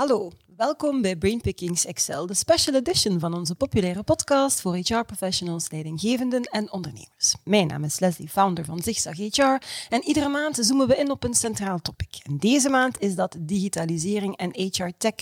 Hallo, welkom bij Brainpickings Excel, de special edition van onze populaire podcast voor HR-professionals, leidinggevenden en ondernemers. Mijn naam is Leslie, founder van Zigzag HR en iedere maand zoomen we in op een centraal topic. En deze maand is dat digitalisering en HR-tech.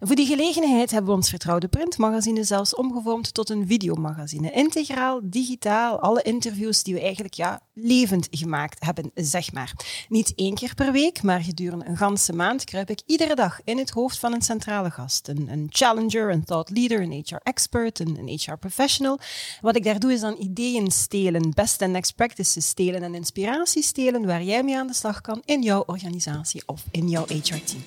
Voor die gelegenheid hebben we ons vertrouwde printmagazine zelfs omgevormd tot een videomagazine. Integraal, digitaal, alle interviews die we eigenlijk ja, levend gemaakt hebben, zeg maar. Niet één keer per week, maar gedurende een ganse maand kruip ik iedere dag in het hoofd van een centrale gast. Een, een challenger, een thought leader, een HR-expert, een, een HR-professional. Wat ik daar doe is dan ideeën stelen, best and next practices stelen en inspiratie stelen waar jij mee aan de slag kan in jouw organisatie of in jouw HR-team.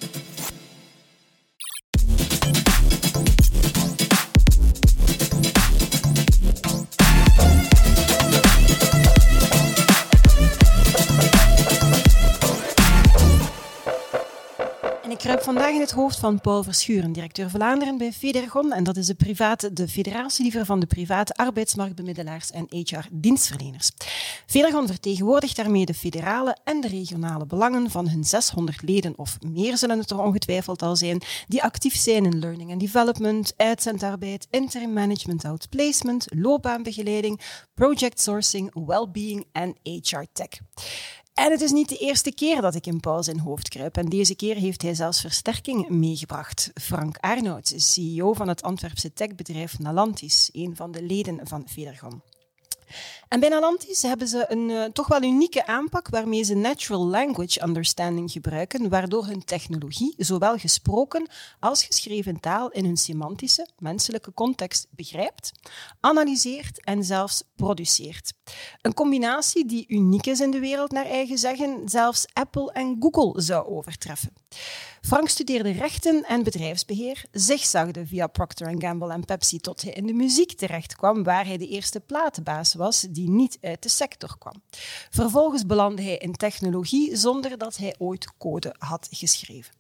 Ik kruip vandaag in het hoofd van Paul Verschuren, directeur Vlaanderen bij Federgon. En dat is de, private, de van de private arbeidsmarktbemiddelaars en HR-dienstverleners. Federgon vertegenwoordigt daarmee de federale en de regionale belangen van hun 600 leden, of meer zullen het er ongetwijfeld al zijn, die actief zijn in learning and development, uitzendarbeid, interim management outplacement, loopbaanbegeleiding, project sourcing, well-being en HR-tech. En het is niet de eerste keer dat ik in Paul zijn hoofd kruip. En deze keer heeft hij zelfs versterking meegebracht. Frank Arnoud, CEO van het Antwerpse techbedrijf Nalantis, een van de leden van Federgon. En bij Nalantis hebben ze een uh, toch wel unieke aanpak waarmee ze natural language understanding gebruiken, waardoor hun technologie zowel gesproken als geschreven taal in hun semantische, menselijke context begrijpt, analyseert en zelfs produceert. Een combinatie die uniek is in de wereld, naar eigen zeggen, zelfs Apple en Google zou overtreffen. Frank studeerde rechten en bedrijfsbeheer, zigzagde via Procter Gamble en Pepsi tot hij in de muziek terechtkwam, waar hij de eerste platenbaas was die niet uit de sector kwam. Vervolgens belandde hij in technologie zonder dat hij ooit code had geschreven.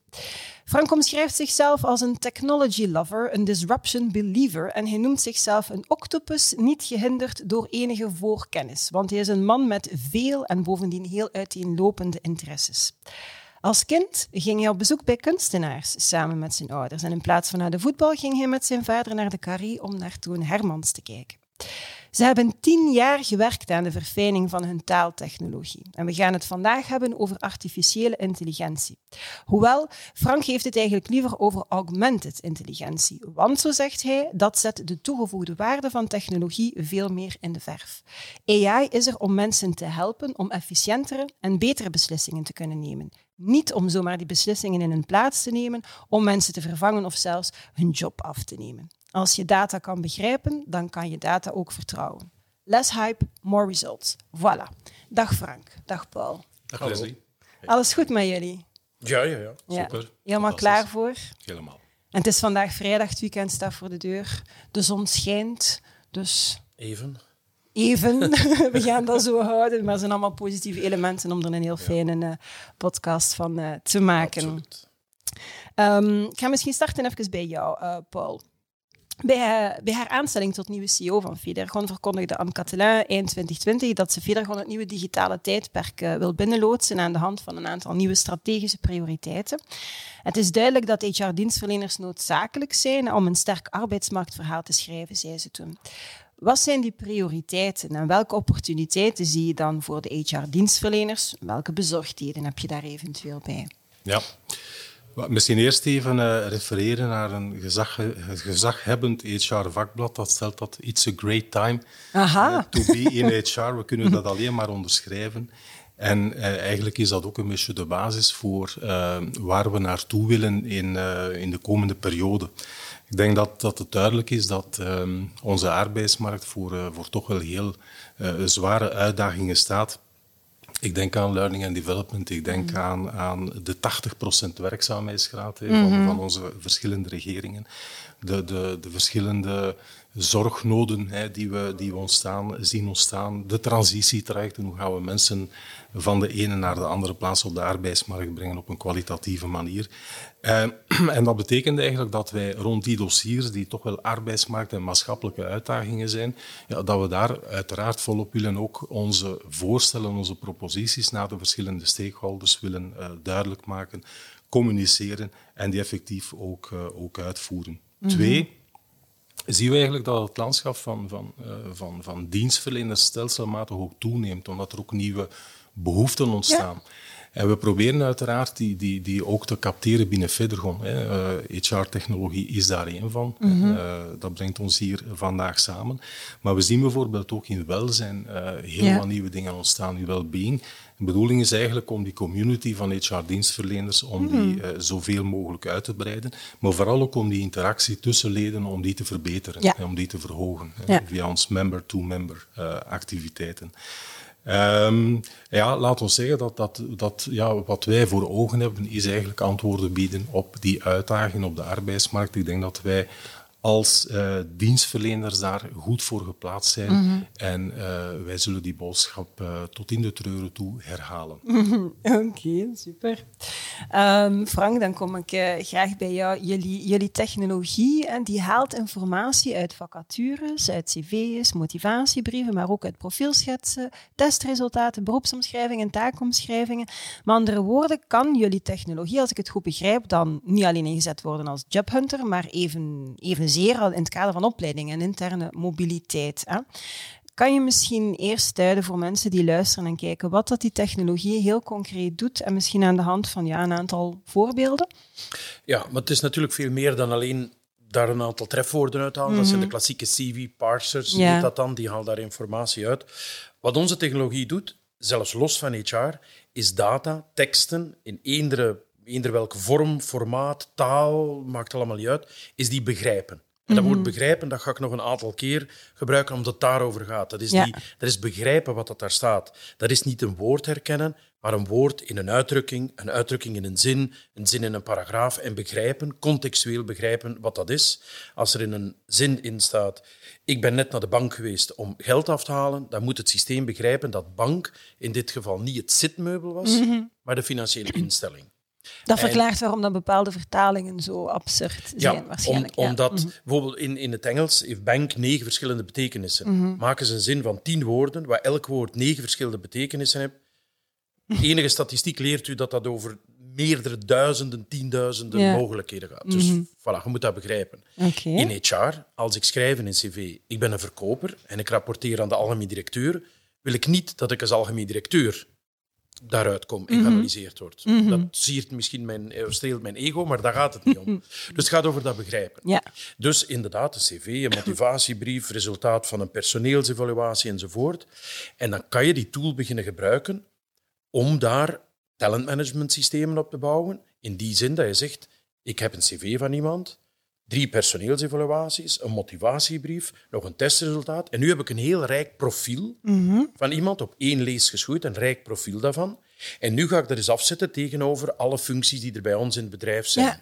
Frank omschrijft zichzelf als een technology lover, een disruption believer en hij noemt zichzelf een octopus, niet gehinderd door enige voorkennis, want hij is een man met veel en bovendien heel uiteenlopende interesses. Als kind ging hij op bezoek bij kunstenaars samen met zijn ouders. En in plaats van naar de voetbal ging hij met zijn vader naar de Carré om naar Toon Hermans te kijken. Ze hebben tien jaar gewerkt aan de verfijning van hun taaltechnologie. En we gaan het vandaag hebben over artificiële intelligentie. Hoewel, Frank heeft het eigenlijk liever over augmented intelligentie. Want, zo zegt hij, dat zet de toegevoegde waarde van technologie veel meer in de verf. AI is er om mensen te helpen om efficiëntere en betere beslissingen te kunnen nemen. Niet om zomaar die beslissingen in hun plaats te nemen, om mensen te vervangen of zelfs hun job af te nemen. Als je data kan begrijpen, dan kan je data ook vertrouwen. Less hype, more results. Voilà. Dag Frank. Dag Paul. Dag Leslie. Alles goed met jullie? Ja, ja, ja. Super. Helemaal klaar voor? Helemaal. En het is vandaag vrijdag, het weekend staat voor de deur. De zon schijnt, dus... Even. Even. We gaan dat zo houden, maar het zijn allemaal positieve elementen om er een heel fijne uh, podcast van uh, te maken. Um, ik ga misschien starten even bij jou, uh, Paul. Bij, bij, haar aanstelling tot nieuwe CEO van Federgon verkondigde Anne Catelin eind 2020 dat ze Federgon het nieuwe digitale tijdperk uh, wil binnenloodsen aan de hand van een aantal nieuwe strategische prioriteiten. Het is duidelijk dat HR-dienstverleners noodzakelijk zijn om een sterk arbeidsmarktverhaal te schrijven, zei ze toen. Wat zijn die prioriteiten en welke opportuniteiten zie je dan voor de HR-dienstverleners? Welke bezorgdheden heb je daar eventueel bij? Ja. Misschien eerst even uh, refereren naar een gezag, gezaghebbend HR-vakblad. Dat stelt dat it's a great time uh, to be in HR. We kunnen dat alleen maar onderschrijven. En uh, eigenlijk is dat ook een beetje de basis voor waar we naartoe willen in, in de komende periode. Ik denk dat, dat het duidelijk is dat um, onze arbeidsmarkt voor, voor toch wel heel zware uitdagingen staat. Ik denk aan learning and development, ik denk mm. aan, aan de 80% werkzaamheidsgraad van, mm -hmm. van, onze verschillende regeringen. De, de, de verschillende zorgnoden hè, die, we, die we ontstaan, zien ontstaan. De transitietrajecten, hoe gaan we mensen van de ene naar de andere plaats op de arbeidsmarkt brengen op een kwalitatieve manier. Uh, en dat betekent eigenlijk dat wij rond die dossiers, die toch wel arbeidsmarkt- en maatschappelijke uitdagingen zijn, ja, dat we daar uiteraard volop willen ook onze voorstellen, onze proposities naar de verschillende stakeholders willen uh, duidelijk maken communiceren en die effectief ook, ook uitvoeren. Twee, zien we eigenlijk dat het landschap van, van, van, van dienstverleners stelselmatig ook toeneemt, omdat er ook nieuwe behoeften ontstaan. En we proberen uiteraard die, die, die ook te capteren binnen Federgon. HR-technologie is daar één van. Mhm. Eh, dat brengt ons hier vandaag samen. Maar we zien bijvoorbeeld ook in welzijn heel wat nieuwe dingen ontstaan, in well-being. De bedoeling is eigenlijk om die community van HR-dienstverleners om die uh, zoveel mogelijk uit te breiden, maar vooral ook om die interactie tussen leden om die te verbeteren en om die te verhogen via ons member-to-member -member, activiteiten. Um, ja, laat ons zeggen dat, dat, dat ja, wat wij voor ogen hebben, is eigenlijk antwoorden bieden op die uitdagingen op de arbeidsmarkt. Ik denk dat wij als uh, dienstverleners daar goed voor geplaatst zijn. Mhm. En uh, wij zullen die boodschap uh, tot in de treuren toe herhalen. Oké, okay, super. Um, Frank, dan kom ik graag bij jou. Jullie, jullie technologie en die haalt informatie uit vacatures, uit cv's, motivatiebrieven, maar ook uit profielschetsen, testresultaten, beroepsomschrijvingen, taakomschrijvingen. Met andere woorden, kan jullie technologie, als ik het goed begrijp, dan niet alleen ingezet worden als jobhunter, maar even, even zeer in het kader van opleiding en interne mobiliteit. Hè. Kan je misschien eerst duiden voor mensen die luisteren en kijken wat dat die technologie heel concreet doet en misschien aan de hand van ja, een aantal voorbeelden? Ja, maar het is natuurlijk veel meer dan alleen daar een aantal trefwoorden uithalen. Dat zijn de mhm. klassieke CV-parsers, ja. dat dan, die halen daar informatie uit. Wat onze technologie doet, zelfs los van HR, is data, teksten in eender, eender welke vorm, formaat, taal, maakt allemaal niet uit, is die begrijpen. En dat woord mhm. begrijpen, dat ga ik nog een aantal keer gebruiken, omdat het daarover gaat. Dat is, die, dat is begrijpen wat dat daar staat. Dat is niet een woord herkennen, maar een woord in een uitdrukking, een uitdrukking in een zin, een zin in een paragraaf en begrijpen, contextueel begrijpen wat dat is. Als er in een zin in staat, ik ben net naar de bank geweest om geld af te halen, dan moet het systeem begrijpen dat bank in dit geval niet het zitmeubel was, mhm. maar de financiële instelling. Dat verklaart waarom dan bepaalde vertalingen zo absurd zijn, ja, waarschijnlijk. Om, omdat mhm. bijvoorbeeld in, in het Engels heeft bank negen verschillende betekenissen. Mhm. Maken ze een zin van tien woorden, waar elk woord negen verschillende betekenissen heeft. enige statistiek leert u dat dat over meerdere duizenden, tienduizenden mogelijkheden gaat. Dus mm voilà, je moet dat begrijpen. In HR, als ik schrijf in een cv, ik ben een verkoper en ik rapporteer aan de algemeen directeur, wil ik niet dat ik als algemeen directeur daaruit kom en geanalyseerd wordt. Mhm. Dat ziet misschien mijn, eh, streelt mijn ego, maar daar gaat het niet om. Dus het gaat over dat begrijpen. Ja. Dus inderdaad, een cv, een motivatiebrief, resultaat van een personeelsevaluatie enzovoort. En dan kan je die tool beginnen gebruiken om daar talentmanagement systemen op te bouwen. In die zin dat je zegt, ik heb een cv van iemand, drie personeelsevaluaties, een motivatiebrief, nog een testresultaat. En nu heb ik een heel rijk profiel mhm. van iemand op één lees geschoeid, een rijk profiel daarvan. En nu ga ik dat eens afzetten tegenover alle functies die er bij ons in het bedrijf zijn. Ja.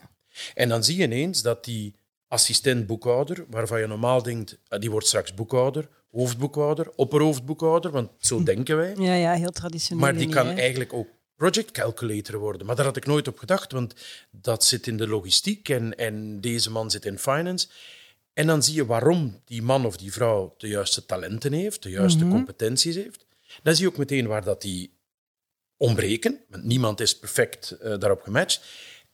En dan zie je ineens dat die assistent boekhouder, waarvan je normaal denkt, ah, die wordt straks boekhouder, hoofdboekhouder, opperhoofdboekhouder, want zo denken wij. Ja, ja, heel traditioneel. Maar die kan eigenlijk ook project calculator worden. Maar daar had ik nooit op gedacht, want dat zit in de logistiek en, en deze man zit in finance. En dan zie je waarom die man of die vrouw de juiste talenten heeft, de juiste mhm. competenties heeft. Dan zie je ook meteen waar dat die ontbreken, want niemand is perfect uh, daarop gematcht.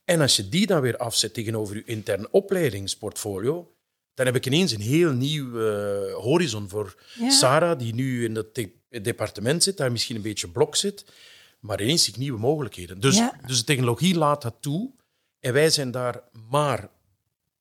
En als je die dan weer afzet tegenover je interne opleidingsportfolio, dan heb ik ineens een heel nieuw uh, horizon voor Sarah, die nu in het departement zit, daar misschien een beetje blok zit. Maar ineens zie ik nieuwe mogelijkheden. Dus, dus de technologie laat dat toe. En wij zijn daar maar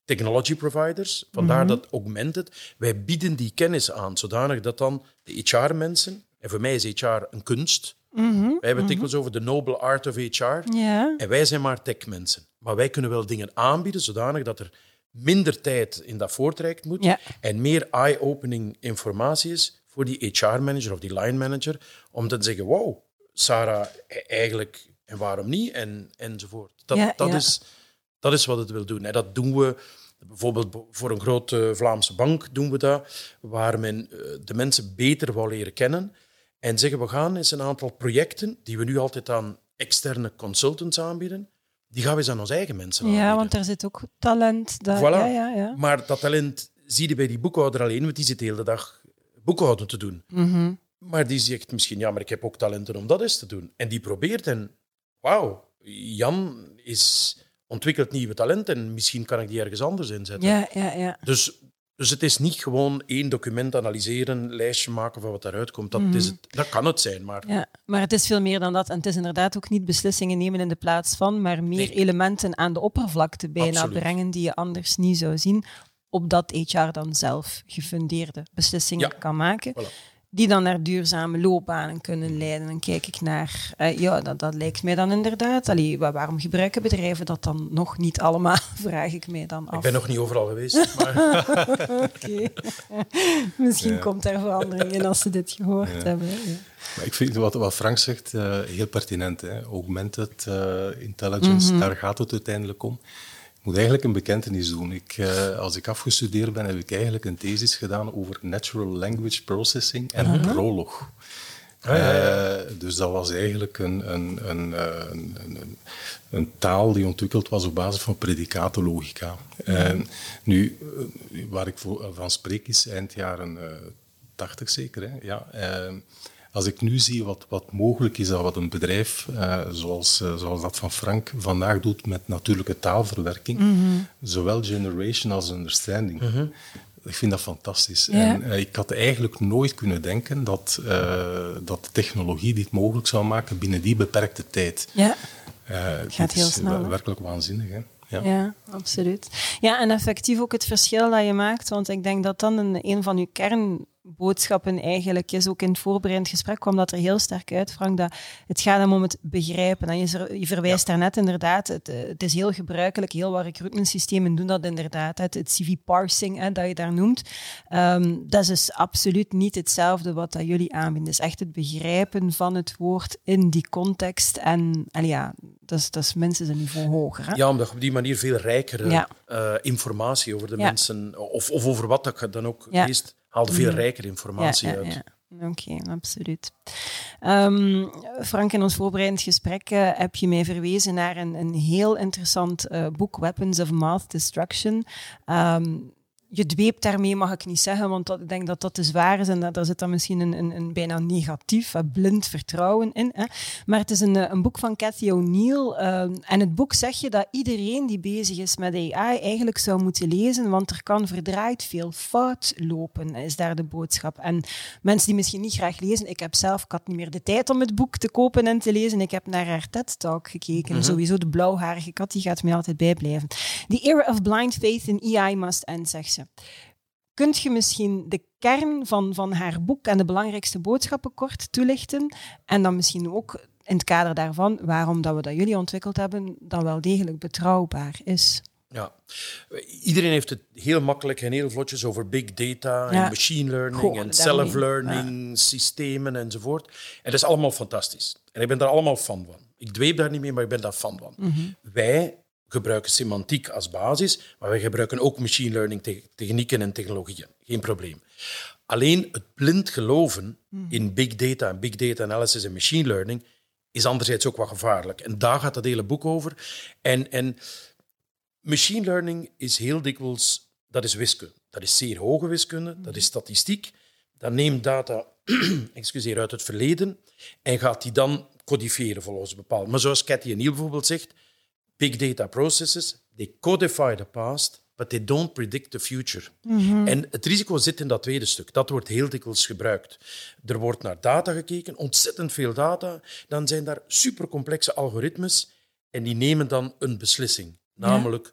technology providers. Vandaar mm dat Augmented. Wij bieden die kennis aan, zodanig dat dan de HR-mensen... En voor mij is HR een kunst. Mhm. Wij hebben het mhm. dikwijls over de noble art of HR. Ja. En wij zijn maar tech-mensen. Maar wij kunnen wel dingen aanbieden, zodanig dat er minder tijd in dat voortraject moet en meer eye-opening informatie is voor die HR-manager of die line-manager, om te zeggen, wow, Sarah e- eigenlijk en waarom niet en, enzovoort. Dat, dat, Is, dat is wat het wil doen. En dat doen we bijvoorbeeld voor een grote Vlaamse bank doen we dat, waar men eh, de mensen beter wil leren kennen en zeggen we gaan eens een aantal projecten die we nu altijd aan externe consultants aanbieden, die gaan we eens aan onze eigen mensen aanbieden. Ja, want er zit ook talent. Daar. Voilà. Ja, ja, ja. Maar dat talent zie je bij die boekhouder alleen, want die zit de hele dag boekhouden te doen. Mm maar die zegt misschien, ja, maar ik heb ook talenten om dat eens te doen. En die probeert en, wauw, Jan is ontwikkelt nieuwe talenten en misschien kan ik die ergens anders inzetten. Ja, ja, ja. Dus, dus het is niet gewoon één document analyseren, lijstje maken van wat daaruit komt. Dat, is het, dat kan het zijn, maar Ja, maar het is veel meer dan dat. En het is inderdaad ook niet beslissingen nemen in de plaats van, maar meer Nee. elementen aan de oppervlakte bijna Absoluut. brengen die je anders niet zou zien, opdat HR dan zelf gefundeerde beslissingen Ja. kan maken. Voilà. Die dan naar duurzame loopbanen kunnen leiden. Dan kijk ik naar, eh, ja, dat, dat lijkt mij dan inderdaad. Allee, wa- waarom gebruiken bedrijven dat dan nog niet allemaal? Vraag ik mij dan af. ik ben nog niet overal geweest. Maar Oké. Misschien Ja. komt er verandering in als ze dit gehoord Ja. hebben. Ja. Maar ik vind wat, wat Frank zegt eh, heel pertinent. Hè. Augmented eh, intelligence, daar gaat het uiteindelijk om. Moet eigenlijk een bekentenis doen. Ik, eh, als ik afgestudeerd ben, heb ik eigenlijk een thesis gedaan over natural language processing en prolog. Eh, dus dat was eigenlijk een, een, een, eh, een, een, taal die ontwikkeld was op basis van predicatenlogica. En nu, eh, waar ik voor- van spreek, is eind jaren eh 80 zeker. Hè? Ja, eh, als ik nu zie wat, wat mogelijk is, dat wat een bedrijf eh, zoals, eh, zoals dat van Frank vandaag doet met natuurlijke taalverwerking, zowel generation als understanding. Ik vind dat fantastisch. Ja. En eh, ik had eigenlijk nooit kunnen denken dat, dat de technologie dit mogelijk zou maken binnen die beperkte tijd. ja. Gaat heel is snel, hè? werkelijk waanzinnig. Hè? Ja. Ja, absoluut. Ja, en effectief ook het verschil dat je maakt, want ik denk dat dan een, een van je kernboodschappen eigenlijk is, ook in het voorbereidend gesprek kwam dat er heel sterk uit, Frank, dat het gaat hem om het begrijpen. En je, verwijst daarnet inderdaad, het, het is heel gebruikelijk, heel wat recruitmentsystemen doen dat inderdaad, het, het CV-parsing hè, dat je daar noemt, Ehm, dat is dus absoluut niet hetzelfde wat dat jullie aanbieden. Het is echt het begrijpen van het woord in die context en, en ja, dat is, dat is minstens een niveau hoger. Hè? ja, omdat je op die manier veel rijkere Ja. eh, informatie over de Ja. mensen, of, of over wat dat je dan ook leest, haalt veel rijker informatie uit. ja. Oké, absoluut. Ehm, Frank, in ons voorbereidend gesprek eh, heb je mij verwezen naar een, een heel interessant eh, boek, Weapons of Math Destruction. Ehm, je dweept daarmee, mag ik niet zeggen, want dat, ik denk dat dat te zwaar is en dat, daar zit dan misschien een, een, een bijna negatief, eh, blind vertrouwen in. Hè. Maar het is een, eh, een boek van Cathy O'Neill. ehm, en het boek zeg je dat iedereen die bezig is met AI eigenlijk zou moeten lezen, want er kan verdraaid veel fout lopen, is daar de boodschap. En mensen die misschien niet graag lezen, ik heb zelf, ik had niet meer de tijd om het boek te kopen en te lezen. Ik heb naar haar TED-talk gekeken. Sowieso de blauwharige kat, die gaat mij altijd bijblijven. The era of blind faith in AI must end, zegt Kunt je misschien de kern van, van haar boek en de belangrijkste boodschappen kort toelichten? En dan misschien ook in het kader daarvan waarom dat we dat jullie ontwikkeld hebben, dan wel degelijk betrouwbaar is. Ja. Iedereen heeft het heel makkelijk en heel vlotjes over big data Ja. en machine learning Goh, en self-learning systemen enzovoort. En dat is allemaal fantastisch. En ik ben daar allemaal fan van. Ik dweep daar niet mee, maar ik ben daar fan van. Mhm. Wij gebruiken semantiek als basis, maar wij gebruiken ook machine learning te- technieken en technologieën. Geen probleem. Alleen het blind geloven Mhm. in big data en big data analysis en machine learning is anderzijds ook wat gevaarlijk. En daar gaat dat hele boek over. En, en machine learning is heel dikwijls, dat is wiskunde. Dat is zeer hoge wiskunde, dat is statistiek. Dat neemt data excuseer, uit het verleden en gaat die dan codifiëren volgens bepaald. Maar zoals Cathy Neal bijvoorbeeld zegt, big data processes, they codify the past, but they don't predict the future. En het risico zit in dat tweede stuk. Dat wordt heel dikwijls gebruikt. Er wordt naar data gekeken, ontzettend veel data. Dan zijn daar supercomplexe algoritmes en die nemen dan een beslissing, namelijk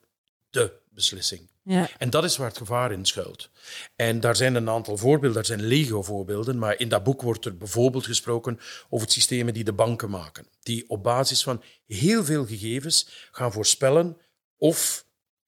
de beslissing. Ja. En dat is waar het gevaar in schuilt. En daar zijn een aantal voorbeelden, daar zijn legio-voorbeelden, maar in dat boek wordt er bijvoorbeeld gesproken over het systemen die de banken maken, die op basis van heel veel gegevens gaan voorspellen of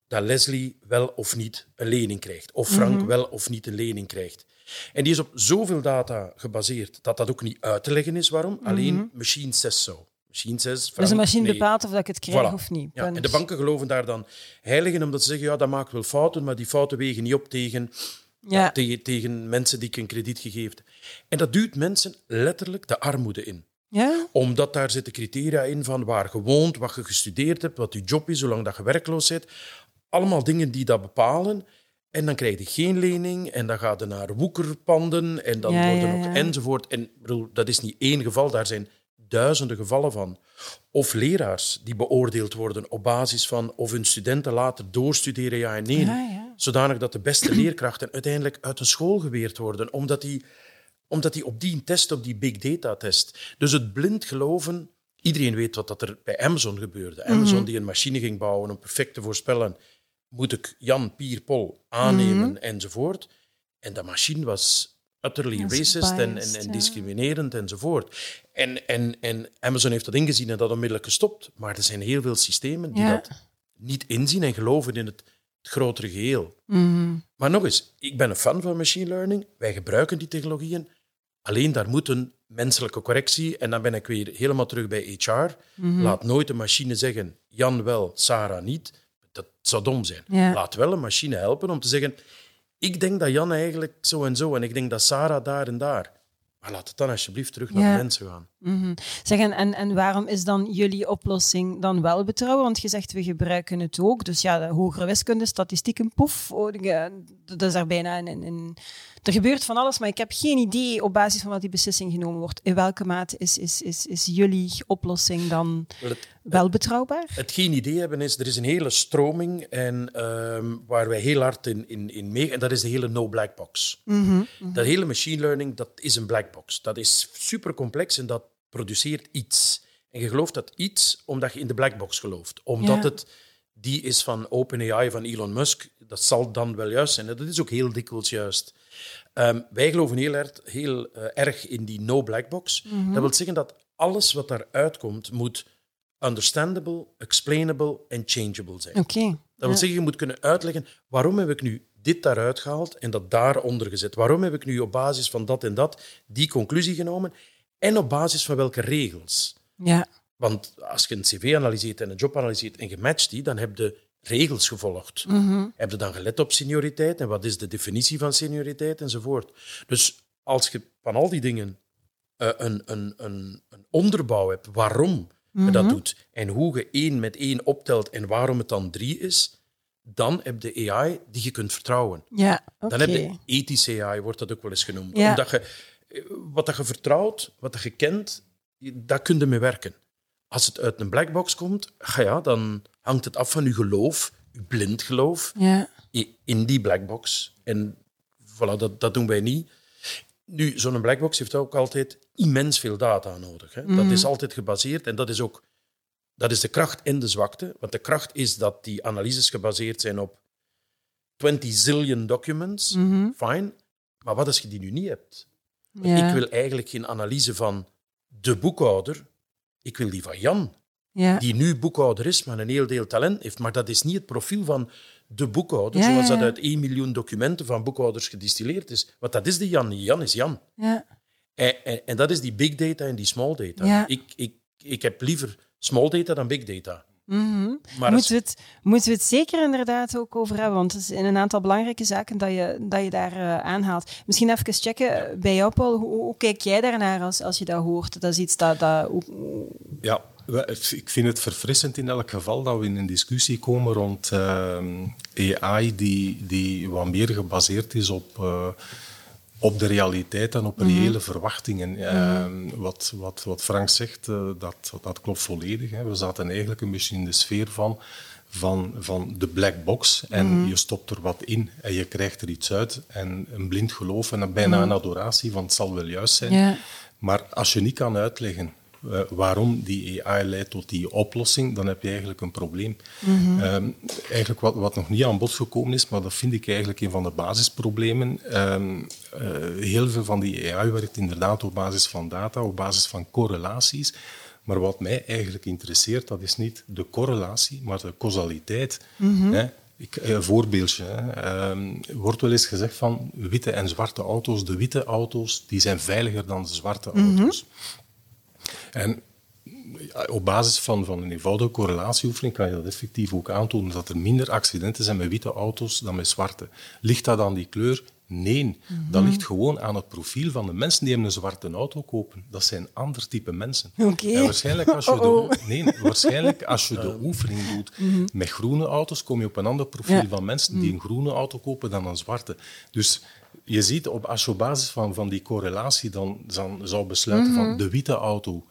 dat Leslie wel of niet een lening krijgt, of Frank wel of niet een lening krijgt. En die is op zoveel data gebaseerd dat dat ook niet uit te leggen is waarom, alleen machine says so. Machine says, Dus de machine nee. bepaalt of dat ik het krijg Voilà. of niet. Ja, en de banken geloven daar dan heilig in, omdat ze zeggen, ja, dat maakt wel fouten, maar die fouten wegen niet op tegen, Ja. tegen, tegen mensen die ik een krediet gegeven. En dat duwt mensen letterlijk de armoede in. Ja? Omdat daar zitten criteria in van waar je woont, wat je gestudeerd hebt, wat je job is, zolang dat je werkloos bent. Allemaal dingen die dat bepalen. En dan krijg je geen lening en dan gaat je naar woekerpanden en dan Ja, worden ook ja. enzovoort. En dat is niet één geval, daar zijn duizenden gevallen van. Of leraars die beoordeeld worden op basis van of hun studenten later doorstuderen, ja en nee. Ja, ja. Zodanig dat de beste leerkrachten uiteindelijk uit een school geweerd worden, omdat die, omdat die op die test, op die big data test. Dus het blind geloven, iedereen weet wat dat er bij Amazon gebeurde. Amazon die een machine ging bouwen om perfect te voorspellen, moet ik Jan, Pier, Pol aannemen enzovoort. En dat machine was utterly racist en, en, ja. discriminerend enzovoort. En, en, en Amazon heeft dat ingezien en dat onmiddellijk gestopt. Maar er zijn heel veel systemen die Ja. dat niet inzien en geloven in het, het grotere geheel. Mhm. Maar nog eens, ik ben een fan van machine learning. Wij gebruiken die technologieën. Alleen daar moet een menselijke correctie. En dan ben ik weer helemaal terug bij HR. Mhm. Laat nooit een machine zeggen: Jan wel, Sarah niet. Dat zou dom zijn. Ja. Laat wel een machine helpen om te zeggen: Ik denk dat Jan eigenlijk zo en zo. En ik denk dat Sarah daar en daar. Maar laat het dan alsjeblieft terug naar Ja. de mensen gaan. Mhm. Zeg, en, en, waarom is dan jullie oplossing dan wel betrouwbaar? Want je zegt, we gebruiken het ook. Dus ja, de hogere wiskunde, statistieken, poef. oh, de- Dat is daar bijna in- Er gebeurt van alles, maar ik heb geen idee op basis van wat die beslissing genomen wordt. In welke mate is, is, is, is jullie oplossing dan Het, wel betrouwbaar? het geen idee hebben is, er is een hele stroming en, ehm, waar wij heel hard in, in, in mee... En dat is de hele no-black box. Dat hele machine learning, dat is een black box. Dat is super complex en dat produceert iets. En je gelooft dat iets omdat je in de black box gelooft. Omdat Ja. het die is van OpenAI, van Elon Musk. Dat zal dan wel juist zijn. Dat is ook heel dikwijls juist. Ehm, wij geloven heel, erg, heel eh, erg in die no black box. Dat wil zeggen dat alles wat daaruit komt, moet understandable, explainable en changeable zijn. Oké. Dat wil zeggen, je moet kunnen uitleggen waarom heb ik nu dit daaruit gehaald en dat daaronder gezet. Waarom heb ik nu op basis van dat en dat die conclusie genomen en op basis van welke regels. Ja. Want als je een cv analyseert en een job analyseert en je matcht die, dan heb je regels gevolgd. Heb je dan gelet op senioriteit en wat is de definitie van senioriteit enzovoort. Dus als je van al die dingen eh, een, een, een, een onderbouw hebt waarom dat doet en hoe je één met één optelt en waarom het dan drie is, dan heb je AI die je kunt vertrouwen. Ja. Dan heb je ethische AI, wordt dat ook wel eens genoemd. Ja. Omdat je, eh, wat dat je vertrouwt, wat dat je kent, daar kun je mee werken. Als het uit een blackbox komt, ga ja, dan hangt het af van je geloof, je blind geloof, Ja. in die blackbox. En voilà, dat, dat doen wij niet. Nu, zo'n blackbox heeft ook altijd immens veel data nodig. Hè. Dat is altijd gebaseerd en dat is ook dat is de kracht en de zwakte. Want de kracht is dat die analyses gebaseerd zijn op 20 zillion documents. Fine. Maar wat als je die nu niet hebt? Ja. Ik wil eigenlijk geen analyse van de boekhouder. Ik wil die van Jan, ja. die nu boekhouder is, maar een heel deel talent heeft. Maar dat is niet het profiel van de boekhouder, Ja, zoals dat uit 1 miljoen documenten van boekhouders gedistilleerd is. Want dat is de Jan niet. Jan is Jan. ja. En, en, en dat is die big data en die small data. Ja. Ik, ik, ik heb liever small data dan big data. Mhm. Maar Moeten, we het, moeten we het zeker inderdaad ook over hebben, want het is in een aantal belangrijke zaken dat je, dat je daar eh, aanhaalt. Misschien even checken eh, bij jou, Paul. Hoe, hoe kijk jij daarnaar als, als je dat hoort? Dat is iets dat... dat Ja, ik vind het verfrissend in elk geval dat we in een discussie komen rond ehm, AI die, die wat meer gebaseerd is op, eh, op de realiteit en op reële verwachtingen. Ehm, wat, wat, wat Frank zegt, eh, dat, dat klopt volledig. Hè. We zaten eigenlijk een beetje in de sfeer van, van, van de black box en je stopt er wat in en je krijgt er iets uit. En een blind geloof en een, bijna een adoratie van het zal wel juist zijn. Maar als je niet kan uitleggen eh, waarom die AI leidt tot die oplossing, dan heb je eigenlijk een probleem. Ehm, eigenlijk wat, wat nog niet aan bod gekomen is, maar dat vind ik eigenlijk een van de basisproblemen. Ehm, eh, heel veel van die AI werkt inderdaad op basis van data, op basis van correlaties. Maar wat mij eigenlijk interesseert, dat is niet de correlatie, maar de causaliteit. Hè? Ik, een voorbeeldje. Hè. Ehm, Er wordt wel eens gezegd van witte en zwarte auto's. De witte auto's die zijn veiliger dan de zwarte auto's. En op basis van, van een eenvoudige correlatieoefening kan je dat effectief ook aantonen dat er minder accidenten zijn met witte auto's dan met zwarte. Ligt dat aan die kleur? Nee, dat ligt gewoon aan het profiel van de mensen die een zwarte auto kopen. Dat zijn ander type mensen. Oké. En waarschijnlijk als je, Oh-oh. de, nee, waarschijnlijk als je de oefening doet met groene auto's, kom je op een ander profiel Ja. van mensen die een groene auto kopen dan een zwarte. Dus je ziet, op, als je op basis van, van die correlatie dan, dan zou besluiten van de witte auto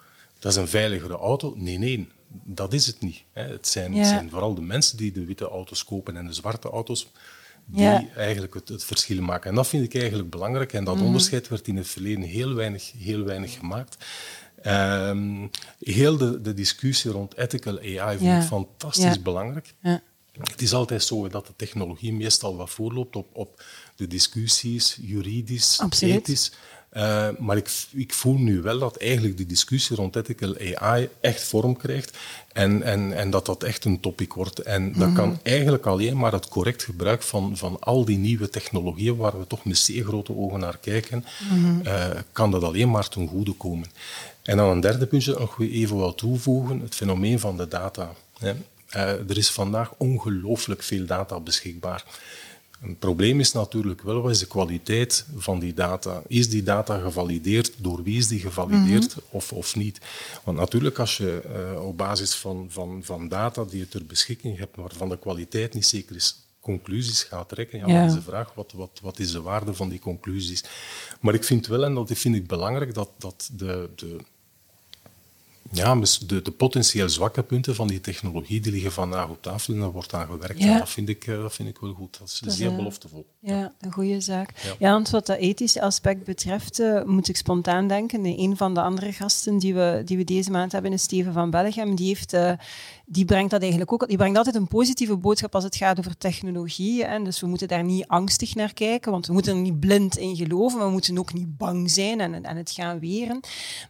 dat is een veiligere auto. Nee, nee, dat is het niet. Hè. Het, zijn, Ja. het zijn vooral de mensen die de witte auto's kopen en de zwarte auto's die Ja. eigenlijk het, het verschil maken. En dat vind ik eigenlijk belangrijk. En dat onderscheid werd in het verleden heel weinig, heel weinig gemaakt. Ehm, heel de, de discussie rond ethical AI vind ik fantastisch belangrijk. Ja. Het is altijd zo dat de technologie meestal wat voorloopt op, op de discussies, juridisch, Absoluut. ethisch. Eh, maar ik, ik voel nu wel dat eigenlijk die discussie rond ethical AI echt vorm krijgt en, en, en dat dat echt een topic wordt. En dat kan eigenlijk alleen maar het correct gebruik van, van al die nieuwe technologieën waar we toch met zeer grote ogen naar kijken, eh, kan dat alleen maar ten goede komen. En dan een derde puntje nog even wat toevoegen, het fenomeen van de data. Hè. Eh, er is vandaag ongelooflijk veel data beschikbaar. Een probleem is natuurlijk wel, wat is de kwaliteit van die data? Is die data gevalideerd? Door wie is die gevalideerd of, of niet? Want natuurlijk, als je eh, op basis van, van, van data die je ter beschikking hebt, waarvan de kwaliteit niet zeker is, conclusies gaat trekken, ja, Ja. dan is de vraag, wat, wat, wat is de waarde van die conclusies? Maar ik vind wel, en dat vind ik belangrijk, dat, dat de, de, ja, dus de, de potentieel zwakke punten van die technologie die liggen vandaag op tafel en daar wordt aan gewerkt. Ja. En dat, vind ik, eh, dat vind ik wel goed. Dat is is, zeer eh, beloftevol. Ja, een goede zaak. Ja. Ja, want wat dat ethische aspect betreft, eh, moet ik spontaan denken. Een van de andere gasten die we, die we deze maand hebben is Steven van Bellegem. Die, heeft, die brengt dat eigenlijk ook. Die brengt altijd een positieve boodschap als het gaat over technologie. En dus we moeten daar niet angstig naar kijken, want we moeten er niet blind in geloven. We moeten ook niet bang zijn en, en het gaan weren.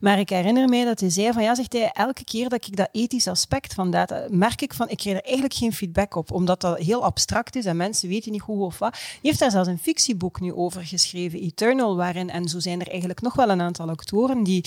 Maar ik herinner mij dat hij zei van ja, zegt hij, elke keer dat ik dat ethische aspect van data merk ik van, ik krijg er eigenlijk geen feedback op, omdat dat heel abstract is en mensen weten niet hoe of wat. Hij heeft daar zelfs een fictieboek nu over geschreven, Eternal, waarin, en zo zijn er eigenlijk nog wel een aantal actoren die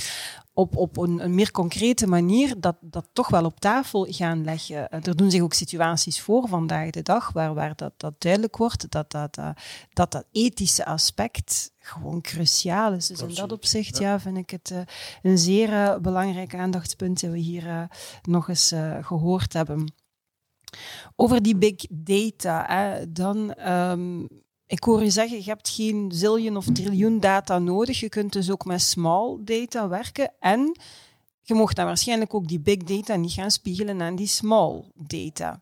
op, op een, een meer concrete manier dat, dat toch wel op tafel gaan leggen. Eh, Er doen zich ook situaties voor vandaag de dag waar, waar dat, dat duidelijk wordt dat dat, eh, dat dat ethische aspect gewoon cruciaal is. Dus in dat opzicht ja. vind ik het eh, een zeer belangrijk aandachtspunt dat we hier nog eens eh, gehoord hebben. Over die big data, hè, dan... ehm, ik hoor je zeggen, je hebt geen zillion of triljoen data nodig. Je kunt dus ook met small data werken. En je mocht dan waarschijnlijk ook die big data niet gaan spiegelen aan die small data.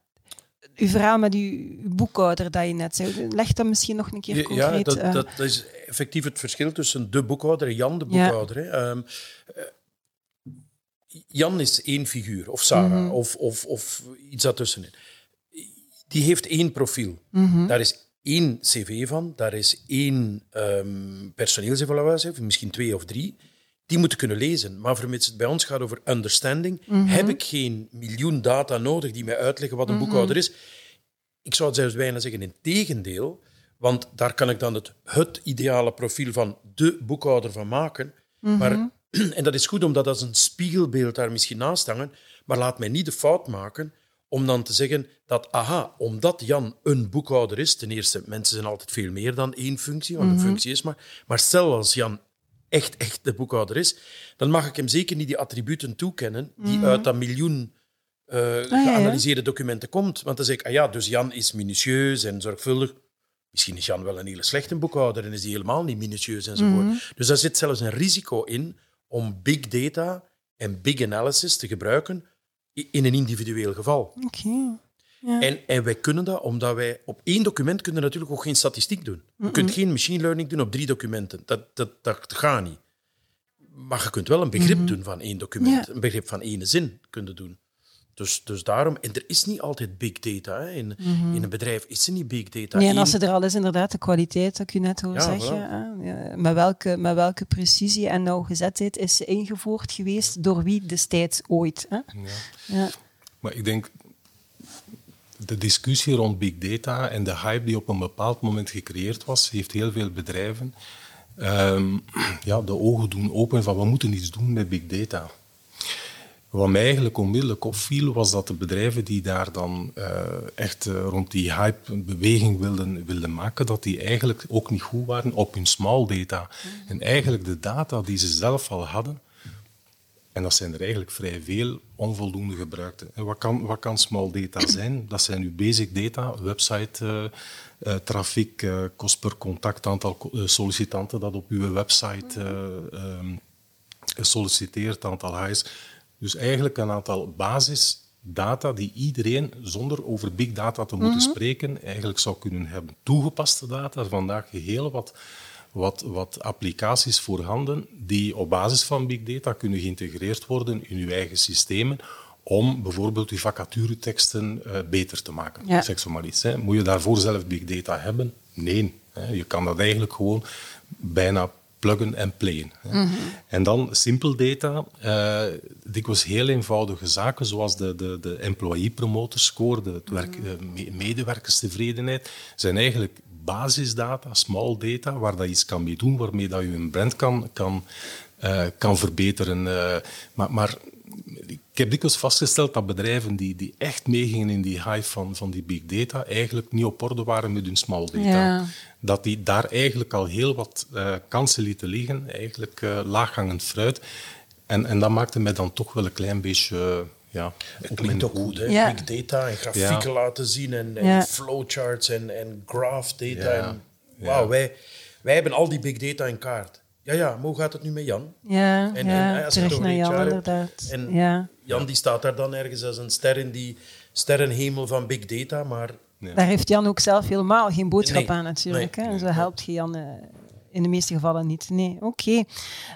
Uw verhaal met uw boekhouder dat je net zei, leg dat misschien nog een keer Ja, concreet dat, eh, dat, dat is effectief het verschil tussen de boekhouder en Jan de Ja. boekhouder. Ehm, eh, Jan is één figuur, of Sarah, Mhm. of, of, of iets daartussenin. Die heeft één profiel. Mhm. Daar is één cv van, daar is één um, personeelsevaluatie, misschien twee of drie. Die moeten kunnen lezen. Maar vermits het bij ons gaat over understanding, Mhm. heb ik geen miljoen data nodig die mij uitleggen wat een boekhouder is. Ik zou het zelfs bijna zeggen in tegendeel, want daar kan ik dan het, het ideale profiel van de boekhouder van maken. Maar, en dat is goed om dat als een spiegelbeeld daar misschien naast hangen, maar laat mij niet de fout maken om dan te zeggen dat, aha, omdat Jan een boekhouder is, ten eerste, mensen zijn altijd veel meer dan één functie, want een functie is maar, maar stel als Jan echt, echt de boekhouder is, dan mag ik hem zeker niet die attributen toekennen die uit dat miljoen eh, ja. geanalyseerde documenten komt. Want dan zeg ik, ah ja, dus Jan is minutieus en zorgvuldig. Misschien is Jan wel een hele slechte boekhouder en is die helemaal niet minutieus enzovoort. Dus daar zit zelfs een risico in om big data en big analysis te gebruiken in een individueel geval. Oké. Ja. En, en wij kunnen dat omdat wij op één document kunnen natuurlijk ook geen statistiek doen. Je kunt geen machine learning doen op drie documenten. Dat, dat, dat gaat niet. Maar je kunt wel een begrip doen van één document. Ja. Een begrip van één zin kunnen doen. Dus, dus daarom, en er is niet altijd big data. Hè. In, in een bedrijf is er niet big data. Nee, en als ze er al is, inderdaad, de kwaliteit, dat ik u net hoor Ja, zeggen. voilà. hè. Ja, met, welke, met welke precisie en nauwgezetheid is ze ingevoerd geweest? Door wie destijds ooit? Hè? Ja. Ja. Maar ik denk, de discussie rond big data en de hype die op een bepaald moment gecreëerd was, heeft heel veel bedrijven ehm, ja, de ogen doen open van we moeten iets doen met big data. Wat mij eigenlijk onmiddellijk opviel, was dat de bedrijven die daar dan eh, echt eh, rond die hype een beweging wilden, wilden maken, dat die eigenlijk ook niet goed waren op hun small data. En eigenlijk de data die ze zelf al hadden, en dat zijn er eigenlijk vrij veel onvoldoende gebruikte. En wat, kan, wat kan small data zijn? Dat zijn uw basic data, website, eh, eh, trafiek, eh, kost per contact, aantal sollicitanten dat op uw website eh, ehm, solliciteert, aantal highs. Dus eigenlijk een aantal basisdata die iedereen, zonder over big data te moeten spreken, eigenlijk zou kunnen hebben. Toegepaste data, vandaag heel wat, wat, wat applicaties voorhanden die op basis van big data kunnen geïntegreerd worden in uw eigen systemen om bijvoorbeeld uw vacatureteksten uh, beter te maken. Ja. Zeg zo maar iets. Hè. Moet je daarvoor zelf big data hebben? Nee. Hè. Je kan dat eigenlijk gewoon bijna pluggen en playen. Hè. En dan simple data, uh, dikwijls heel eenvoudige zaken, zoals de, de, de employee promoter score, de het werk, uh, medewerkerstevredenheid, zijn eigenlijk basisdata, small data, waar dat je iets kan mee doen, waarmee dat je een brand kan, kan, uh, kan verbeteren. maar, maar ik heb dikwijls vastgesteld dat bedrijven die, die echt meegingen in die hype van, van die big data eigenlijk niet op orde waren met hun small data. Ja. Dat die daar eigenlijk al heel wat uh, kansen lieten liggen, eigenlijk uh, laaghangend fruit. En, en dat maakte mij dan toch wel een klein beetje... Uh, ja, het klinkt ook goed, hè? Ja. Big data en grafieken Ja. laten zien en, en Ja. flowcharts en, en graph data. Ja. En, wauw, wij, wij hebben al die big data in kaart. Ja, ja, maar hoe gaat het nu met Jan? Ja, En- ja en als je het terug naar Jan, inderdaad. en- ja. Jan die staat daar dan ergens als een ster in die sterrenhemel van big data, maar Daar heeft Jan ook zelf helemaal geen boodschap Nee. aan natuurlijk. Nee. Hè? En zo helpt je Jan eh, in de meeste gevallen niet. Nee, oké.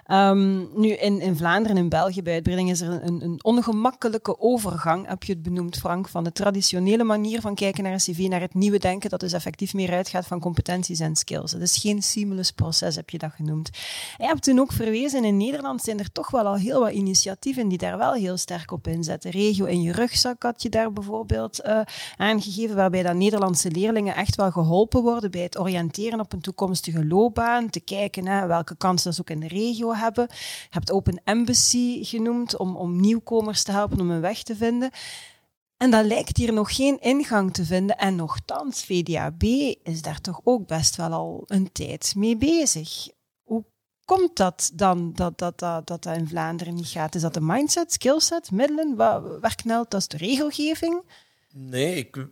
Ehm, nu, in, in Vlaanderen en in België bij uitbreiding is er een, een ongemakkelijke overgang, heb je het benoemd, Frank, van de traditionele manier van kijken naar een cv naar het nieuwe denken, dat dus effectief meer uitgaat van competenties en skills. Het is geen seamless proces, heb je dat genoemd. En je hebt toen ook verwezen, in Nederland zijn er toch wel al heel wat initiatieven die daar wel heel sterk op inzetten. Regio in je rugzak had je daar bijvoorbeeld eh, aangegeven, waarbij dat Nederlandse leerlingen echt wel geholpen worden bij het oriënteren op een toekomstige loopbaan, te kijken naar welke kansen ze ook in de regio hebben. Je hebt Open Embassy genoemd om, om nieuwkomers te helpen om een weg te vinden. En dat lijkt hier nog geen ingang te vinden. En nochtans, VDAB is daar toch ook best wel al een tijd mee bezig. Hoe komt dat dan dat dat, dat, dat, dat in Vlaanderen niet gaat? Is dat de mindset, skillset, middelen? Waar, knelt dat? Is de regelgeving? nee, ik,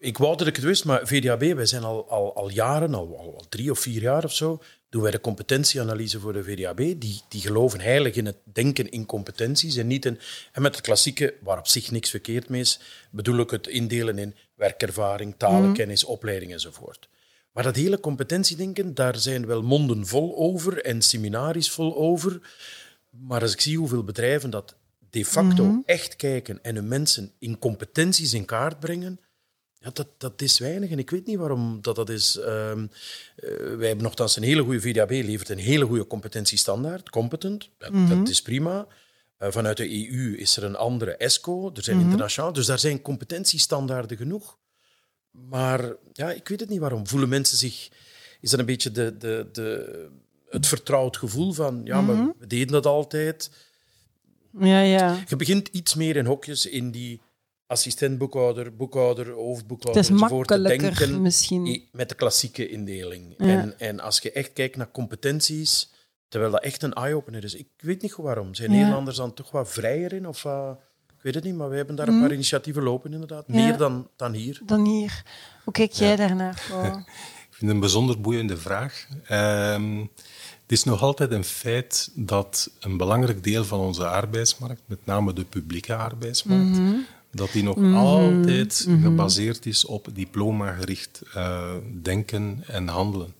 ik, wou dat ik het wist, maar VDAB, wij zijn al, al, al jaren, al, al, drie of vier jaar of zo, doen wij de competentieanalyse voor de VDAB. Die, die geloven heilig in het denken in competenties en niet in... En met het klassieke, waar op zich niks verkeerd mee is, bedoel ik het indelen in werkervaring, talenkennis, opleiding enzovoort. Maar dat hele competentiedenken, daar zijn wel monden vol over en seminaries vol over. Maar als ik zie hoeveel bedrijven dat de facto echt kijken en hun mensen in competenties in kaart brengen, ja, dat, dat is weinig. En ik weet niet waarom dat, dat is. Ehm, eh, wij hebben nogthans een hele goede VDAB, levert een hele goede competentiestandaard, competent. Dat, dat is prima. Eh, vanuit de EU is er een andere ESCO, er zijn internationaal, dus daar zijn competentiestandaarden genoeg. Maar ja, ik weet het niet waarom. Voelen mensen zich... Is dat een beetje de, de, de, het vertrouwd gevoel van... Ja, maar we deden dat altijd. Ja, ja. Je begint iets meer in hokjes in die assistent boekhouder, boekhouder, Het hoofdboekhouder is enzovoort te makkelijker denken misschien. met de klassieke indeling. Ja. En, en als je echt kijkt naar competenties, terwijl dat echt een eye-opener is. Ik weet niet goed waarom. Zijn Ja. Nederlanders dan toch wat vrijer in? Of, ik weet het niet, maar we hebben daar een paar initiatieven lopen inderdaad. Mhm. Ja. Meer dan, dan hier. Dan hier. Hoe kijk jij daarnaar? Wow. Ik vind het een bijzonder boeiende vraag. Ehm, het is nog altijd een feit dat een belangrijk deel van onze arbeidsmarkt, met name de publieke arbeidsmarkt, dat die nog altijd gebaseerd is op diploma-gericht eh, denken en handelen.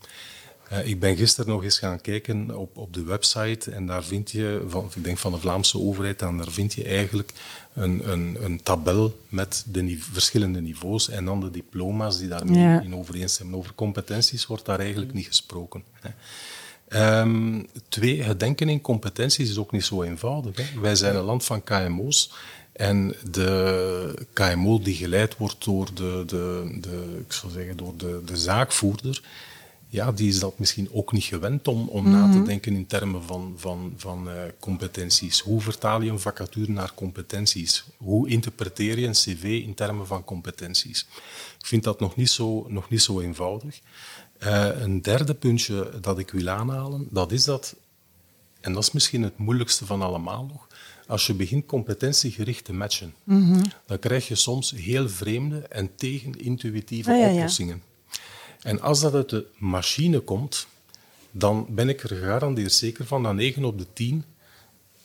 Eh, ik ben gisteren nog eens gaan kijken op, op de website en daar vind je, van, ik denk van de Vlaamse overheid, en daar vind je eigenlijk een, een, een tabel met de verschillende niveaus en dan de diploma's die daarmee Ja. in overeenstemmen. Over competenties wordt daar eigenlijk niet gesproken. Hè. Ehm, twee, het denken in competenties is ook niet zo eenvoudig. Hè. Wij zijn een land van KMO's. En de KMO die geleid wordt door de, de, de, ik zou zeggen, door de, de zaakvoerder, ja, die is dat misschien ook niet gewend om, om na te denken in termen van, van, van eh, competenties. Hoe vertaal je een vacature naar competenties? Hoe interpreteer je een cv in termen van competenties? Ik vind dat nog niet zo, nog niet zo eenvoudig. Eh, een derde puntje dat ik wil aanhalen, dat is dat, en dat is misschien het moeilijkste van allemaal nog, als je begint competentiegericht te matchen, dan krijg je soms heel vreemde en tegenintuïtieve Ah, ja, ja. oplossingen. En als dat uit de machine komt, dan ben ik er gegarandeerd zeker van dat 9 op de 10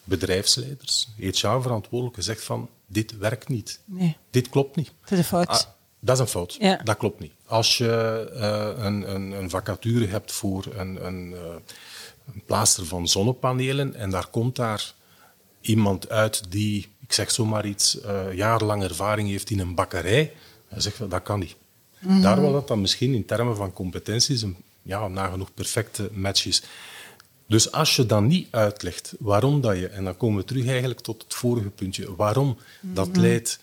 bedrijfsleiders, HR-verantwoordelijke zegt van dit werkt niet. Nee, Dit klopt niet. het is een fout. Ah, dat is een fout. Ja. Dat klopt niet. Als je eh, een, een, een vacature hebt voor een, een, eh, een plaaster van zonnepanelen en daar komt daar iemand uit die, ik zeg zomaar iets, eh jarenlang ervaring heeft in een bakkerij, dan zeg je dat kan niet. Daar wel dat dan misschien in termen van competenties een ja, nagenoeg perfecte match is. Dus als je dan niet uitlegt waarom dat je, en dan komen we terug eigenlijk tot het vorige puntje, waarom dat leidt,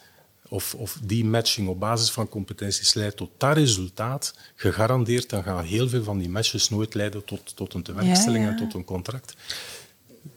of, of die matching op basis van competenties leidt tot dat resultaat, gegarandeerd, dan gaan heel veel van die matches nooit leiden tot, tot een tewerkstelling Ja, ja. en tot een contract.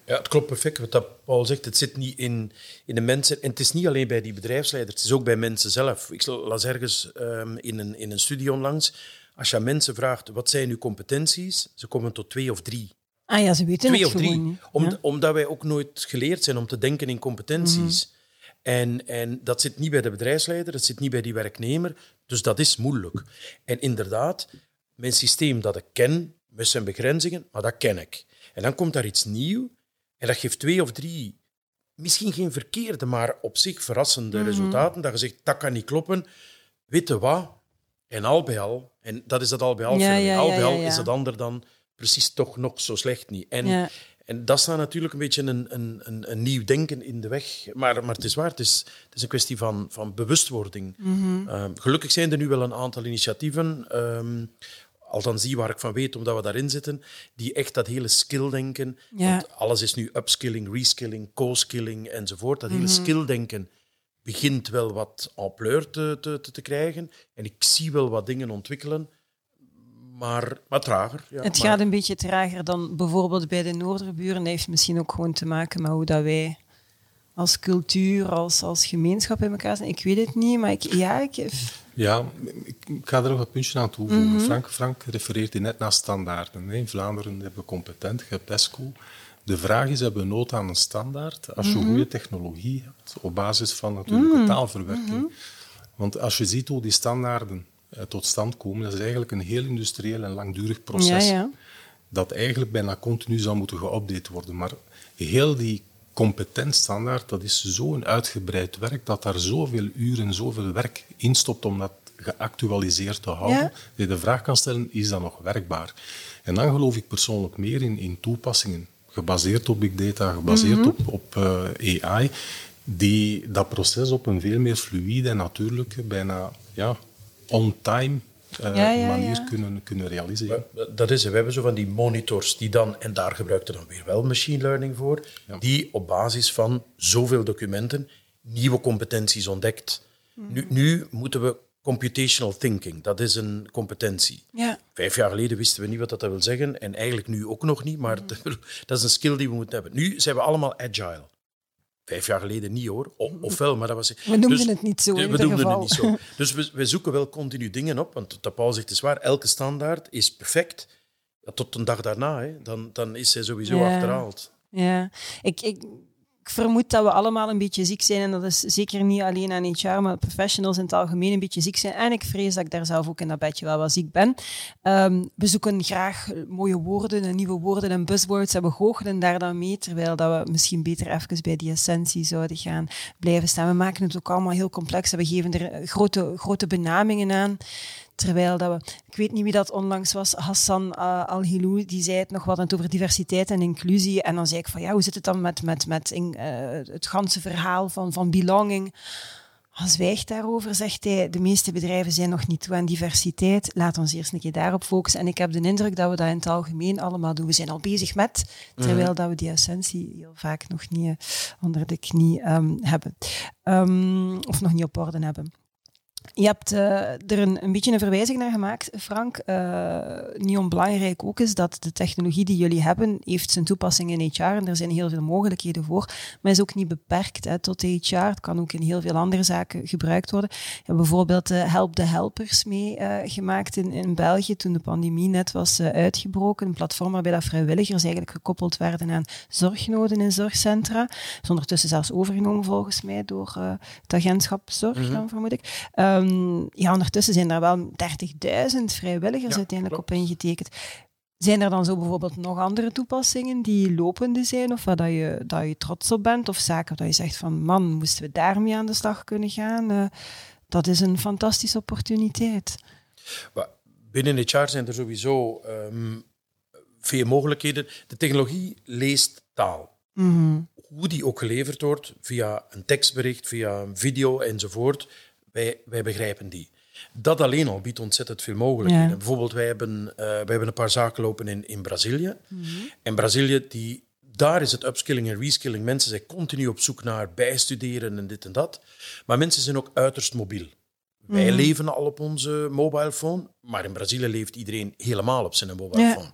Ja, het klopt perfect wat dat Paul zegt. Het zit niet in, in de mensen. En het is niet alleen bij die bedrijfsleiders, het is ook bij mensen zelf. Ik las ergens ehm, in, een, in een studie onlangs. Als je aan mensen vraagt wat zijn uw competenties, ze komen tot twee of drie. ah ja, ze weten Twee het of drie. gewoon niet. Om, Ja. Omdat wij ook nooit geleerd zijn om te denken in competenties. En, en dat zit niet bij de bedrijfsleider, dat zit niet bij die werknemer. Dus dat is moeilijk. En inderdaad, mijn systeem dat ik ken, met zijn begrenzingen, maar dat ken ik. En dan komt daar iets nieuw en dat geeft twee of drie, misschien geen verkeerde, maar op zich verrassende resultaten. Dat je zegt, dat kan niet kloppen. Weet je wat? En al bij al, en dat is dat al bij al, Ja, fenomeen. ja, al bij al is dat ander dan precies toch nog zo slecht niet. En, en dat staat natuurlijk een beetje een, een, een, een nieuw denken in de weg. Maar, maar het is waar, het is, het is een kwestie van, van bewustwording. Mhm. Ehm, gelukkig zijn er nu wel een aantal initiatieven, ehm althans die waar ik van weet, omdat we daarin zitten, die echt dat hele skilldenken, Ja. want alles is nu upskilling, reskilling, co-skilling enzovoort, dat Mhm. hele skilldenken begint wel wat ampleur te, te, te, te krijgen. En ik zie wel wat dingen ontwikkelen, maar, maar trager. Ja, Het maar- gaat een beetje trager dan bijvoorbeeld bij de Noorderburen. Dat heeft misschien ook gewoon te maken met hoe dat wij als cultuur, als, als gemeenschap in elkaar zijn. Ik weet het niet, maar ik, ja, ik, Ja, ik, ga er nog een puntje aan toevoegen. Mhm. Frank, Frank refereert net naar standaarden. In Vlaanderen hebben we competent, je hebt ESCO. De vraag is, hebben we nood aan een standaard als je Mhm. goede technologie hebt, op basis van natuurlijk de taalverwerking. Mhm. Want als je ziet hoe die standaarden eh, tot stand komen, dat is eigenlijk een heel industrieel en langdurig proces Ja, ja. dat eigenlijk bijna continu zou moeten geüpdate worden. Maar heel die competent standaard, dat is zo'n uitgebreid werk, dat daar zoveel uren, zoveel werk in stopt om dat geactualiseerd te houden, Ja. dat je de vraag kan stellen, is dat nog werkbaar? En dan geloof ik persoonlijk meer in, in toepassingen, gebaseerd op big data, gebaseerd Mhm. op, op eh, AI, die dat proces op een veel meer fluïde en natuurlijke, bijna ja, on-time eh, Ja, ja, manier ja. Kunnen, kunnen realiseren. Dat is het. We hebben zo van die monitors die dan, en daar gebruikte dan weer wel machine learning voor, Ja. die op basis van zoveel documenten nieuwe competenties ontdekt. Nu, nu moeten we computational thinking, dat is een competentie. ja. Vijf jaar geleden wisten we niet wat dat wil zeggen en eigenlijk nu ook nog niet, maar dat is een skill die we moeten hebben. Nu zijn we allemaal agile. Vijf jaar geleden niet hoor, O- ofwel, maar dat was... We noemden het niet zo, in we noemden geval. het niet zo. Dus we, we zoeken wel continu dingen op, want dat Paul zegt is waar, elke standaard is perfect. Ja, tot een dag daarna, hè. Dan, dan is zij sowieso Ja. achterhaald. Ja, ik, ik, ik vermoed dat we allemaal een beetje ziek zijn. En dat is zeker niet alleen aan HR, maar professionals in het algemeen een beetje ziek zijn. En ik vrees dat ik daar zelf ook in dat bedje wel wat ziek ben. Ehm, we zoeken graag mooie woorden en nieuwe woorden en buzzwords. En we goochelen daar dan mee, terwijl dat we misschien beter even bij die essentie zouden gaan blijven staan. We maken het ook allemaal heel complex en we geven er grote, grote benamingen aan. Terwijl dat we, ik weet niet wie dat onlangs was, Hassan uh, Al-Hilou, die zei het nog wat over diversiteit en inclusie. En dan zei ik van ja, hoe zit het dan met, met, met in, uh, het ganse verhaal van, van belonging? Hij zwijgt daarover, zegt hij. De meeste bedrijven zijn nog niet toe aan diversiteit. Laat ons eerst een keer daarop focussen. En ik heb de indruk dat we dat in het algemeen allemaal doen. We zijn al bezig met, terwijl dat we die essentie heel vaak nog niet uh, onder de knie um, hebben. Um, of nog niet op orde hebben. Je hebt uh, er een, een, beetje een verwijzing naar gemaakt, Frank. Uh, niet onbelangrijk ook is dat de technologie die jullie hebben, heeft zijn toepassing in HR en er zijn heel veel mogelijkheden voor, maar is ook niet beperkt hè, tot HR. Het kan ook in heel veel andere zaken gebruikt worden. Je hebt bijvoorbeeld uh, Help the Helpers mee gemaakt in, in België toen de pandemie net was uitgebroken. Een platform waarbij dat vrijwilligers eigenlijk gekoppeld werden aan zorgnoden in zorgcentra. Is ondertussen zelfs overgenomen volgens mij door het agentschap Zorg, mm -hmm. dan vermoed ik. Um, ja, ondertussen zijn daar wel 30.000 vrijwilligers ja, uiteindelijk klopt. op ingetekend. Zijn er dan zo bijvoorbeeld nog andere toepassingen die lopende zijn of waar dat je, dat je trots op bent? Of zaken dat je zegt van man, moesten we daarmee aan de slag kunnen gaan? Uh, dat is een fantastische opportuniteit. Binnen HR zijn er sowieso um, veel mogelijkheden. De technologie leest taal. Mm Hoe die ook geleverd wordt, via een tekstbericht, via een video enzovoort, wij, wij begrijpen die. Dat alleen al biedt ontzettend veel mogelijkheden. Bijvoorbeeld, wij hebben, uh, wij hebben een paar zaken lopen in, in Brazilië. Mm En Brazilië, die, daar is het upskilling en reskilling. Mensen zijn continu op zoek naar bijstuderen en dit en dat. Maar mensen zijn ook uiterst mobiel. Wij Mhm. leven al op onze mobile phone, maar in Brazilië leeft iedereen helemaal op zijn mobile Ja. phone.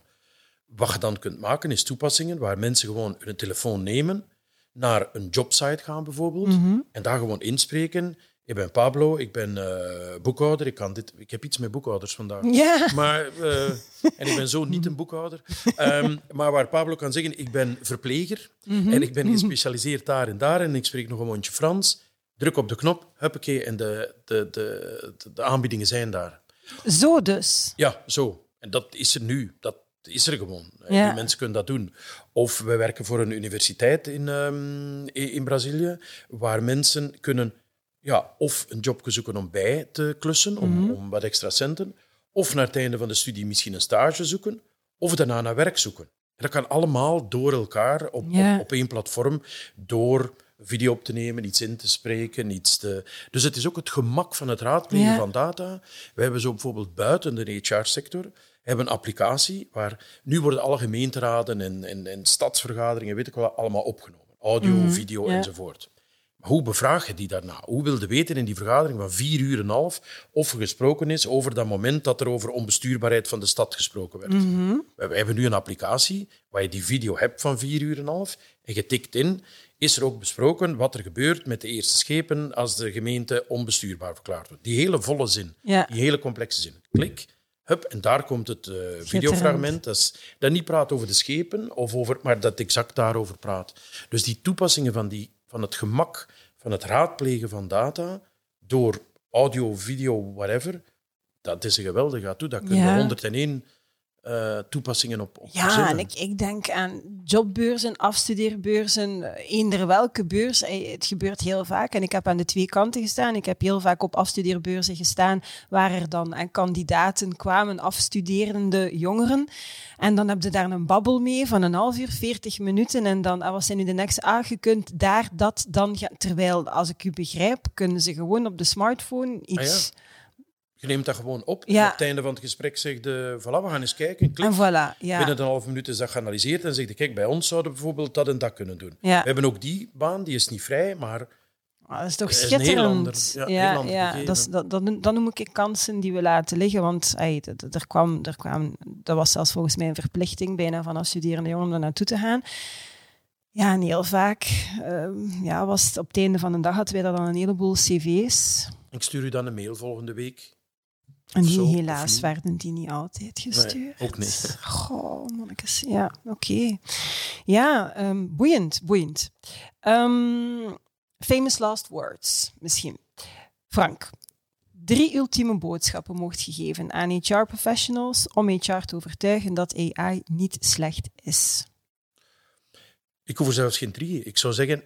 Wat je dan kunt maken, is toepassingen waar mensen gewoon hun telefoon nemen, naar een jobsite gaan bijvoorbeeld, Mhm. en daar gewoon inspreken. Ik ben Pablo, ik ben eh, boekhouder, ik, kan dit, ik heb iets met boekhouders vandaag. Ja. Maar, eh, en ik ben zo niet een boekhouder. Ehm, maar waar Pablo kan zeggen, ik ben verpleger Mhm. en ik ben gespecialiseerd daar en daar en ik spreek nog een mondje Frans. Druk op de knop, huppakee, en de, de, de, de, de aanbiedingen zijn daar. Zo dus. Ja, zo. En dat is er nu. Dat is er gewoon. Ja. Die mensen kunnen dat doen. Of we werken voor een universiteit in, ehm, in Brazilië, waar mensen kunnen ja, of een job zoeken om bij te klussen, om, Mhm. om wat extra centen, of naar het einde van de studie misschien een stage zoeken, of daarna naar werk zoeken. En dat kan allemaal door elkaar op, Ja. op, op één platform, door video op te nemen, iets in te spreken, iets te... Dus het is ook het gemak van het raadplegen Ja. van data. We hebben zo bijvoorbeeld buiten de HR-sector hebben een applicatie waar nu worden alle gemeenteraden en, en, en stadsvergaderingen, weet ik wel, allemaal opgenomen. Audio, video Mhm. ja. enzovoort. Hoe bevraag je die daarna? Hoe wilde weten in die vergadering van vier uur en een half of er gesproken is over dat moment dat er over onbestuurbaarheid van de stad gesproken werd? Mhm. We we hebben nu een applicatie waar je die video hebt van vier uur en een half en je tikt in, is er ook besproken wat er gebeurt met de eerste schepen als de gemeente onbestuurbaar verklaard wordt. Die hele volle zin, Ja. die hele complexe zin. Klik, hup, en daar komt het eh, videofragment dat, is, dat niet praat over de schepen, of over, maar dat exact daarover praat. Dus die toepassingen van, die, van het gemak van het raadplegen van data door audio, video, whatever, dat is een geweldige atoe. Daar kunnen Ja. we 101 eh, toepassingen op, op Ja, verzinnen. en ik, ik denk aan jobbeurzen, afstudeerbeurzen, eh, eender welke beurs. Eh, Het gebeurt heel vaak. En ik heb aan de twee kanten gestaan. Ik heb heel vaak op afstudeerbeurzen gestaan waar er dan aan kandidaten kwamen, afstuderende jongeren. En dan heb je daar een babbel mee van een half uur, 40 minuten. En dan, ah, wat zijn nu de next? Ah, je kunt daar dat dan gaan. Terwijl, als ik u begrijp, kunnen ze gewoon op de smartphone iets... Je neemt dat gewoon op. Ja. En op het einde van het gesprek zegt de, voilà, we gaan eens kijken. Klik. En voilà, ja. Binnen een half minuut is dat geanalyseerd en zegt de, kijk, bij ons zouden we bijvoorbeeld dat en dat kunnen doen. Ja. We hebben ook die baan, die is niet vrij, maar Ah, dat is toch is heel schitterend. ander- ja, ja, heel dat, is, dat, dat, dat noem ik kansen die we laten liggen. Want ey, er kwam, er kwam, dat was zelfs volgens mij een verplichting bijna van als studerende jongen om daar naartoe te gaan. Ja, en heel vaak ehm, ja, was het op het einde van de dag hadden wij dan een heleboel cv's. ik stuur u dan een mail volgende week. En die helaas werden die niet altijd gestuurd. Nee, ook niet. Goh, mannetjes. Ja, oké. Ja, ehm, boeiend, boeiend. Ehm, famous last words, misschien. Frank, drie ultieme boodschappen mocht je geven aan HR-professionals om HR te overtuigen dat AI niet slecht is. Ik hoef er zelfs geen drie. Ik zou zeggen,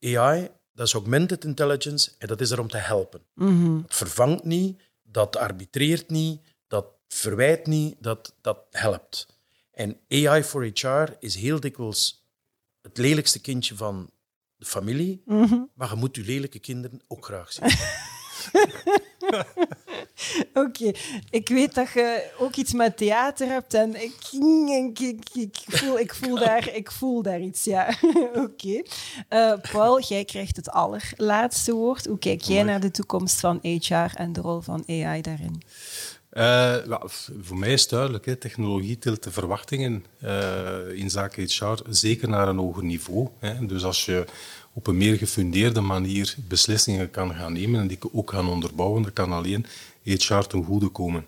AI, dat is augmented intelligence en dat is er om te helpen. Mhm. Het vervangt niet, dat arbitreert niet, dat verwijt niet, dat, dat helpt. En AI for HR is heel dikwijls het lelijkste kindje van de familie, Mhm. maar je moet je lelijke kinderen ook graag zien. Oké, ik weet dat je ook iets met theater hebt en ik, ik, ik, ik, voel, ik, voel, daar, ik voel daar iets, ja. Oké. Eh, Paul, jij krijgt het allerlaatste woord. Hoe kijk jij naar de toekomst van HR en de rol van AI daarin? F- voor mij is duidelijk, hè, technologie tilt de verwachtingen eh, in zaken HR zeker naar een hoger niveau. Hè. Dus als je op een meer gefundeerde manier beslissingen kan gaan nemen en die ook gaan onderbouwen, dan kan alleen HR ten goede komen.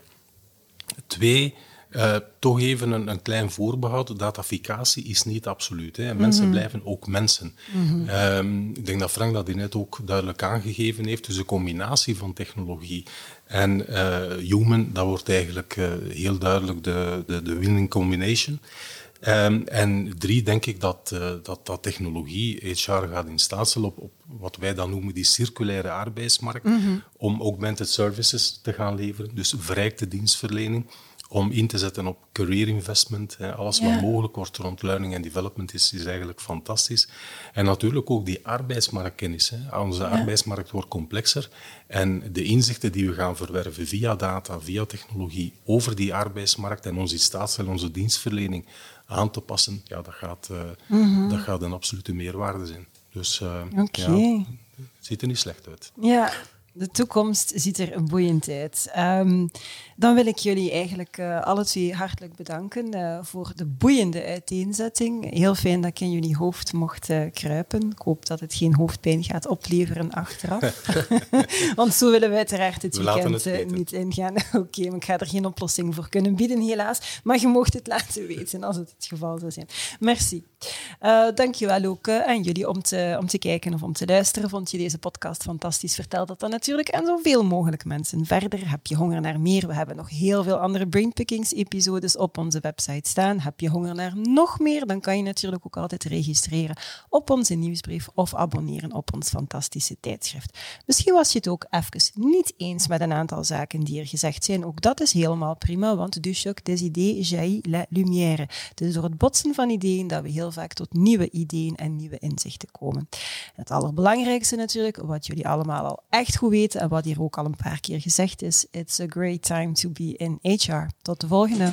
Twee, Uh, toch even een, een, klein voorbehoud. Dataficatie is niet absoluut. Hè. Mensen mhm. blijven ook mensen. Mhm. Ehm, ik denk dat Frank dat net ook duidelijk aangegeven heeft. Dus een combinatie van technologie en uh, human, dat wordt eigenlijk uh, heel duidelijk de, de, de winning combination. Um, en drie, denk ik dat, uh, dat, dat technologie HR gaat in staat stellen op, op wat wij dan noemen die circulaire arbeidsmarkt, mm -hmm. om augmented services te gaan leveren, dus verrijkte dienstverlening om in te zetten op career investment. Hè. Alles wat mogelijk wordt rond learning en development is, is eigenlijk fantastisch. En natuurlijk ook die arbeidsmarktkennis. Hè. Onze arbeidsmarkt wordt complexer en de inzichten die we gaan verwerven via data, via technologie over die arbeidsmarkt en ons in staat stellen onze dienstverlening aan te passen, ja, dat, gaat, uh, dat gaat een absolute meerwaarde zijn. Dus uh, ja, het ziet er niet slecht uit. Ja, de toekomst ziet er boeiend uit. Um, dan wil ik jullie eigenlijk uh, alle twee hartelijk bedanken uh, voor de boeiende uiteenzetting. Heel fijn dat ik in jullie hoofd mocht uh, kruipen. Ik hoop dat het geen hoofdpijn gaat opleveren achteraf. Want zo willen we uiteraard het weekend het niet ingaan. Oké, okay, ik ga er geen oplossing voor kunnen bieden, helaas. Maar je mocht het laten weten als het het geval zou zijn. Merci. dankjewel ook aan jullie om te, om te kijken of om te luisteren. Vond je deze podcast fantastisch? Vertel dat dan natuurlijk aan zoveel mogelijk mensen. Verder heb je honger naar meer. We hebben hebben nog heel veel andere Brainpickings-episodes op onze website staan. Heb je honger naar nog meer, dan kan je natuurlijk ook altijd registreren op onze nieuwsbrief of abonneren op ons fantastische tijdschrift. Misschien was je het ook even niet eens met een aantal zaken die er gezegd zijn. Ook dat is helemaal prima, want du choc des idées jaillit la lumière. Het is door het botsen van ideeën dat we heel vaak tot nieuwe ideeën en nieuwe inzichten komen. Het allerbelangrijkste natuurlijk, wat jullie allemaal al echt goed weten en wat hier ook al een paar keer gezegd is, it's a great time to be in HR. Tot de volgende.